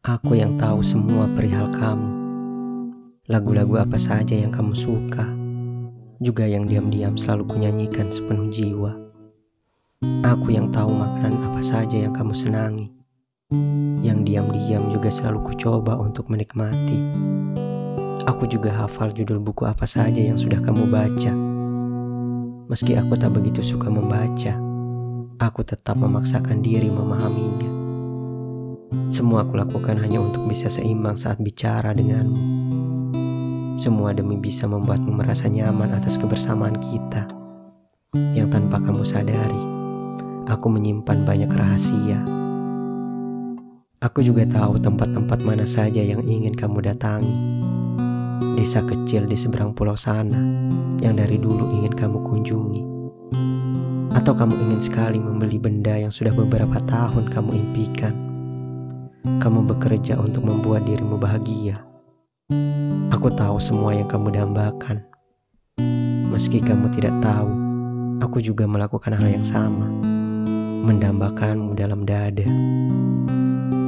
Aku yang tahu semua perihal kamu. Lagu-lagu apa saja yang kamu suka, juga yang diam-diam selalu kunyanyikan sepenuh jiwa. Aku yang tahu makanan apa saja yang kamu senangi, yang diam-diam juga selalu kucoba untuk menikmati. Aku juga hafal judul buku apa saja yang sudah kamu baca. Meski aku tak begitu suka membaca, aku tetap memaksakan diri memahaminya. Semua aku lakukan hanya untuk bisa seimbang saat bicara denganmu. Semua demi bisa membuatmu merasa nyaman atas kebersamaan kita. Yang tanpa kamu sadari, aku menyimpan banyak rahasia. Aku juga tahu tempat-tempat mana saja yang ingin kamu datangi. Desa kecil di seberang pulau sana yang dari dulu ingin kamu kunjungi. Atau kamu ingin sekali membeli benda yang sudah beberapa tahun kamu impikan. Kamu bekerja untuk membuat dirimu bahagia. Aku tahu semua yang kamu dambakan. Meski kamu tidak tahu, aku juga melakukan hal yang sama. Mendambakanmu dalam dada.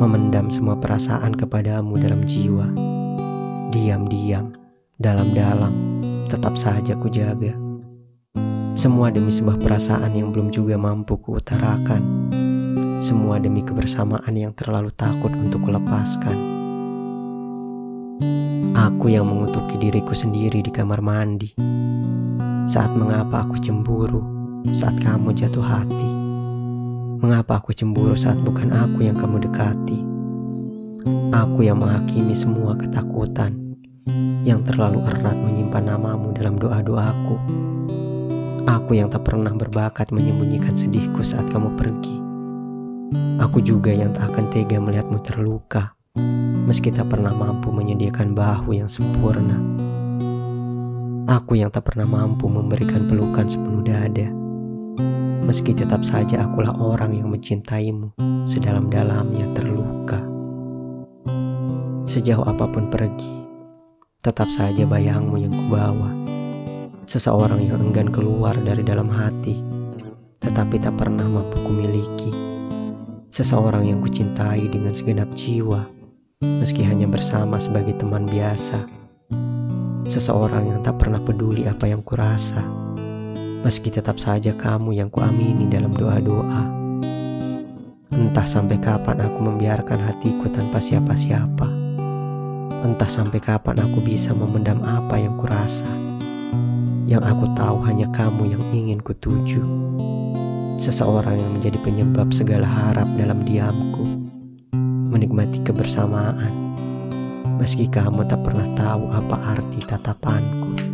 Memendam semua perasaan kepadamu dalam jiwa. Diam-diam, dalam-dalam, tetap saja ku jaga. Semua demi sebuah perasaan yang belum juga mampu kuutarakan. Semua demi kebersamaan yang terlalu takut untuk kulepaskan. Aku yang mengutuki diriku sendiri di kamar mandi. Saat mengapa aku cemburu saat kamu jatuh hati. Mengapa aku cemburu saat bukan aku yang kamu dekati. Aku yang menghakimi semua ketakutan yang terlalu erat menyimpan namamu dalam doa-doaku. Aku yang tak pernah berbakat menyembunyikan sedihku saat kamu pergi. Aku juga yang tak akan tega melihatmu terluka, meski tak pernah mampu menyediakan bahu yang sempurna. Aku yang tak pernah mampu memberikan pelukan sepenuh dada, meski tetap saja akulah orang yang mencintaimu sedalam-dalamnya terluka. Sejauh apa pun pergi, tetap saja bayangmu yang kubawa seseorang yang enggan keluar dari dalam hati, tetapi tak pernah mampu kumiliki. Seseorang yang kucintai dengan segenap jiwa, meski hanya bersama sebagai teman biasa. Seseorang yang tak pernah peduli apa yang kurasa, meski tetap saja kamu yang kuamini dalam doa-doa. Entah sampai kapan aku membiarkan hatiku tanpa siapa-siapa. Entah sampai kapan aku bisa memendam apa yang kurasa. Yang aku tahu hanya kamu yang ingin kutuju Seseorang yang menjadi penyebab segala harap dalam diamku. Menikmati kebersamaan. Meski kamu tak pernah tahu apa arti tatapanku